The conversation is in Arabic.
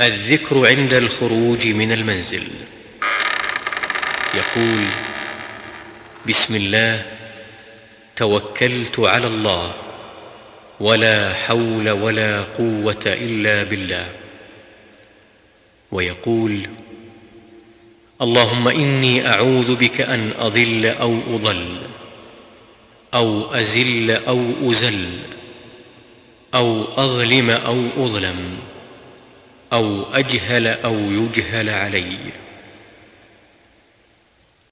الذكر عند الخروج من المنزل. يقول بسم الله توكلت على الله ولا حول ولا قوة إلا بالله. ويقول اللهم إني أعوذ بك أن أضل أو أضل أو أزل أو أزل أو أظلم أو أظلم. أو أجهل أو يجهل علي.